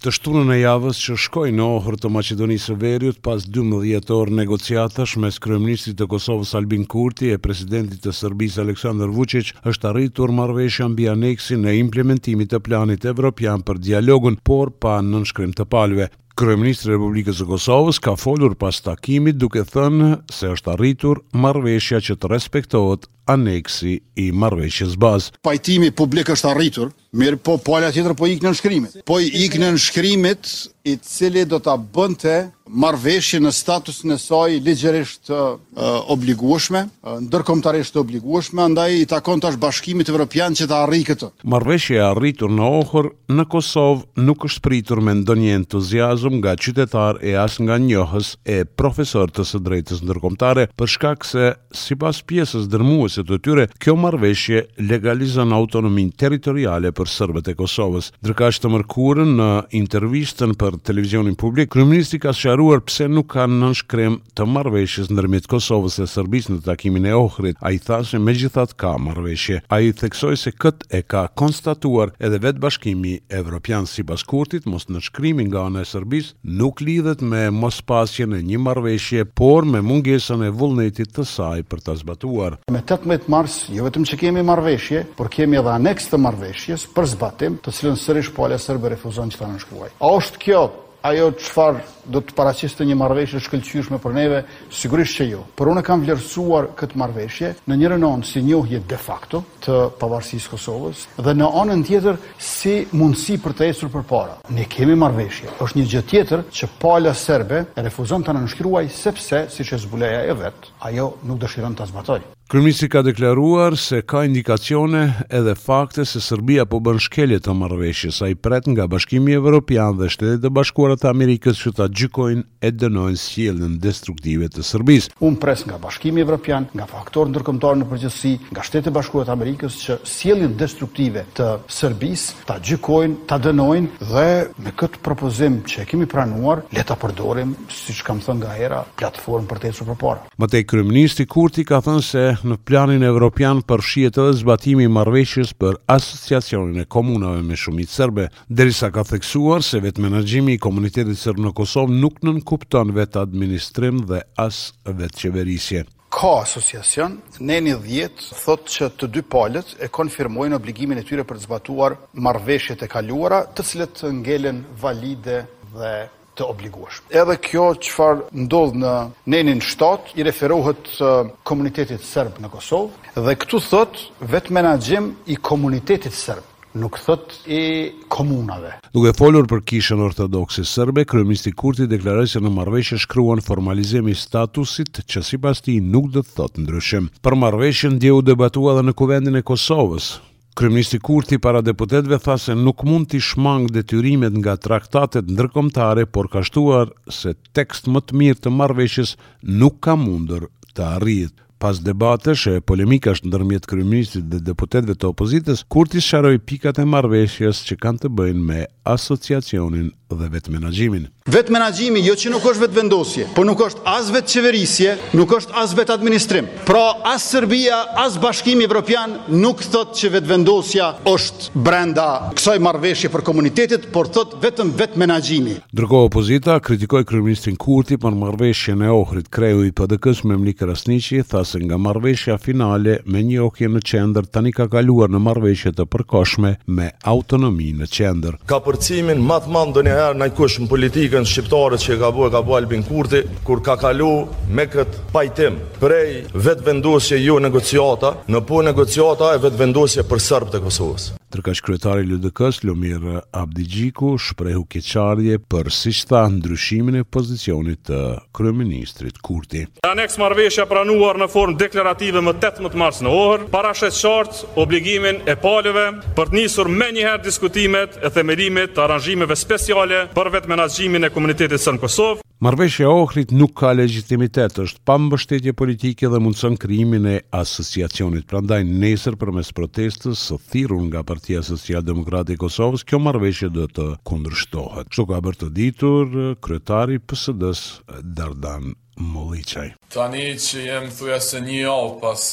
Të shtunën e javës që shkoi në Ohër të Maqedonisë së Veriut pas 12 orë negociatash mes kryeministrit të Kosovës Albin Kurti e presidentit të Serbisë Aleksandar Vuçiq është arritur marrëveshja mbi aneksin e implementimit të planit evropian për dialogun, por pa nënshkrim të palëve. Kryeministri i Republikës së Kosovës ka folur pas takimit duke thënë se është arritur marrëveshja që të respektohet aneksi i marrëveshjes bazë. Pajtimi publik është arritur, mirëpo pala tjetër po ik nënshkrimit. Po ik nënshkrimit i cili do ta bënte marrëveshjen në statusin e saj ligjërisht të obligueshme, ndërkombëtarisht të obligueshme, andaj i takon tash Bashkimit Evropian që ta arrijë këtë. Marrëveshja e arritur në Ohër Në Kosovë nuk është pritur me ndonjë entuziazëm nga qytetarë e as nga njohës e profesorë të së drejtës ndërkombëtare për shkak se, sipas pjesës dërrmuese të tyre, kjo marrëveshje legalizon autonominë territoriale për serbët e Kosovës. Ndërkaq të mërkurën në intervistën për televizionin publik, kryeministri ka sqaruar pse nuk ka nënshkrim të marrëveshjes ndërmjet Kosovës e Serbisë në takimin e Ohrit. Ai tha se megjithatë ka marrëveshje. Ai theksoi se këtë e ka konstatuar edhe vetë Bashkimi Evropian. Sipas Kurtit, mosnënshkrimi nga ana e Serbisë nuk lidhet me mospasjen e një marrëveshje, por me mungesën e vullnetit të saj për ta zbatuar. Me tetëmbëdhjetë mars jo vetëm që kemi marrëveshje, por kemi edhe aneks të marrëveshjes për zbatim, të cilën sërish pala serbe refuzon që ta nënshkruajë. A është kjo Ajo çfarë do të paraqiste një marrëveshje të shkëlqyeshme për neve? Sigurisht që jo. Por unë e kam vlerësuar këtë marrëveshje, në njërën anë si njohje de facto të pavarësisë së Kosovës dhe në anën tjetër si mundësi për të ecur përpara. Ne kemi marrëveshje. Është një gjë tjetër që pala serbe e refuzon ta nënshkruajë sepse, siç e zbuloi ajo vetë, ajo nuk dëshiron ta zbatojë. Kryeministri ka deklaruar se ka indikacione edhe fakte se Serbia po bën shkelje të marrëveshjes. Ai pret nga Bashkimi Evropian dhe Shtetet e Bashkuara të Amerikës që ta gjykojnë e dënojnë sjelljen destruktive të Serbisë. Unë pres nga Bashkimi Evropian, nga faktorë ndërkombëtarë në përgjithësi, nga Shtetet e Bashkuara të Amerikës që sjelljen destruktive të Serbisë ta gjykojnë, ta dënojnë, dhe me këtë propozim që e kemi pranuar le ta përdorim, siç kam thënë ngahera, platformë për të ecur përpara. Më tej kryeministri Kurti ka thënë se në planin evropian përfshihet edhe zbatimi i marrëveshjes për Asociacionin e Komunave me shumicë serbe, derisa ka theksuar se vetëmenaxhimi i komunitetit serb në Kosovë nuk nënkupton vetëadministrim dhe as vetëqeverisje. Ka asociacion, neni dhjetë thotë që të dy palët e konfirmojnë obligimin e tyre për të zbatuar marrëveshjet e kaluara, të cilat ngelen valide dhe të obligueshme. Edhe kjo çfarë ndodh në nenin shtatë i referohet komunitetit serb në Kosovë dhe këtu thotë vetëmenaxhim i komunitetit serb, nuk thotë i komunave. Duke folur për Kishën Ortodokse Serbe, kryeministri Kurti deklaroi se në marrëveshje shkruan formalizim i statusit që sipas tij nuk do të thotë ndryshim. Për marrëveshjen dje u debatua edhe në Kuvendin e Kosovës. Kryeministri Kurti para deputetëve tha se nuk mund t'i shmangë detyrimet nga traktatet ndërkombëtare, por ka shtuar se tekst më të mirë të marrëveshjes nuk ka mundur të arrihet. Pas debatesh e polemikash ndërmjet kryeministrit dhe deputetëve të opozitës, Kurti sqaroi pikat e marrëveshjes që kanë të bëjnë me Asociacionin dhe vetëmenaxhimin. Vetëmenaxhimi jo që nuk është vetëvendosje, por nuk është as vetëqeverisje, nuk është as vetëadministrim. Pra, as Serbia, as Bashkimi Evropian nuk thotë që vetëvendosja është brenda kësaj marrëveshje për komunitetet, por thotë vetëm vetëmenaxhimi. Ndërkohë opozita kritikoi kryeministrin Kurti për marrëveshjen e Ohrit. Kreu i PDK-së, Memli Krasniqi, tha se nga marrëveshja finale me njohje në qendër tani ka kaluar në marrëveshje të përkohshme me autonomi në qendër. Kapërcimin ma të madh ndonjëherë najkush në politikën shqiptare që e ka bo, e ka bo Albin Kurti kur ka kalu me këtë pajtim prej vetëvendosje jo negociata në po negociata e vetëvendosje për sërbët e Kosovës. Ndërkaq kryetari i LDK-së, Lumir Abdixhiku shprehu keqardhje për siç tha ndryshimin e pozicionit të kryeministrit Kurti. Aneks marrëveshja e pranuar në formë deklarative më tetëmbëdhjetë mars në Ohër parasheh qartë obligimin e palëve për të nisur menjëherë diskutimet e themelimit të aranzhimeve speciale për vetëmenaxhimin e komunitetit sërb në Kosovë. Marrëveshja e Ohrit nuk ka legjitimitet, është pa mbështetje politike dhe mundëson krijimin e Asociacionit. Prandaj, nesër përmes protestës së thirrur nga Partia Socialdemokrate e Kosovës, kjo marrëveshje do të kundërshtohet. Kështu ka bërë të ditur kryetari i PSD-së, Dardan Molliqaj. Tani që jemi thuajse një javë pas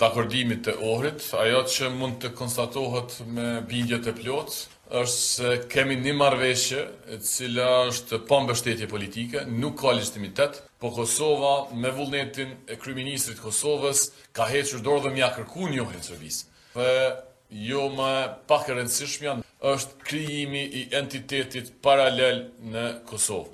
dakordimit të Ohrit, ajo që mund të konstatohet me bindje të plotë është se kemi një marrëveshje e cila është pa mbështetje politike, nuk ka legjitimitet, po Kosova me vullnetin e kryeministrit të Kosovës ka hequr dorë edhe me ia kërku njohjen Serbisë. Dhe jo më pak e rëndësishmja është krijimi i entitetit paralel në Kosovë.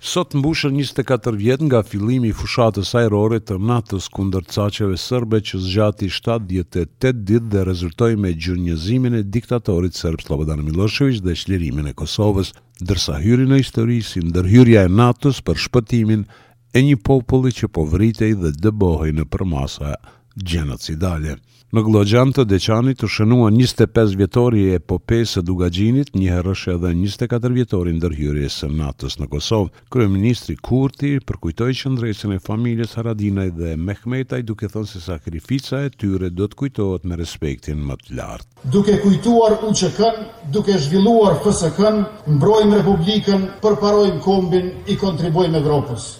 Sot mbushen njëzet e katër vjet nga fillimi i fushatës ajrore të NATO-s kundër caqeve sërbe që zgjati shtatëdhjetë e tetë ditë dhe rezultoi me gjunjëzimin e diktatorit serb Sllobodan Millosheviq dhe çlirimin e Kosovës, ndërsa hyri në histori si ndërhyrja e NATO-s për shpëtimin e një populli që po vritej dhe dëbohej në përmasa gjenocidale. Në Gllogjan të Deçanit u shënua njëzet e pesë vjetori i epopesë së Dugagjinit, njëherësh edhe njëzet e katër vjetori i ndërhyrjes së NATO-s në Kosovë. Kryeministri Kurti përkujtoi qëndresën e familjes Haradinaj dhe Mehmetaj duke thënë se sakrifica e tyre do të kujtohet me respektin më të lartë. Duke kujtuar UÇK-në, duke zhvilluar FSK-në, mbrojmë Republikën, përparojmë kombin, i kontribuojmë Evropës.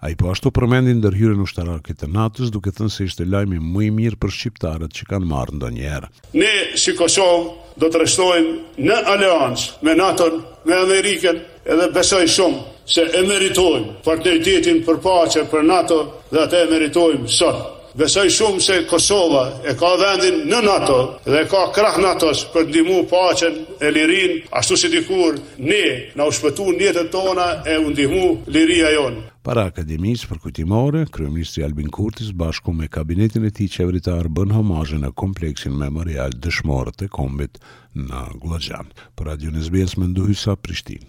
Ai po ashtu përmendi ndërhyrjen ushtarake të NATO-s, duke thënë se ishte lajmi më i mirë për shqiptarët që kanë marrë ndonjëherë. Ne si Kosovë do të rreshtohemi në aleancë me NATO-n, me Amerikën edhe besoj shumë se e meritojmë partneritetin për paqe për NATO dhe atë e meritojmë sot. Besoj shumë se Kosova e ka vendin në NATO dhe e ka krah NATO-s për të ndihmu paqen e lirinë ashtu si dikur ne na u shpëtun jetët tona e u ndihmu liria jonë. Para Akademisë Përkujtimore, kryeministri Albin Kurti së bashku me kabinetin e tij qeveritar bënë homazhe në Kompleksin Memorial Dëshmorët e Kombit në Gllogjan. Për Radion SBS Mendu Hysa, Prishtinë.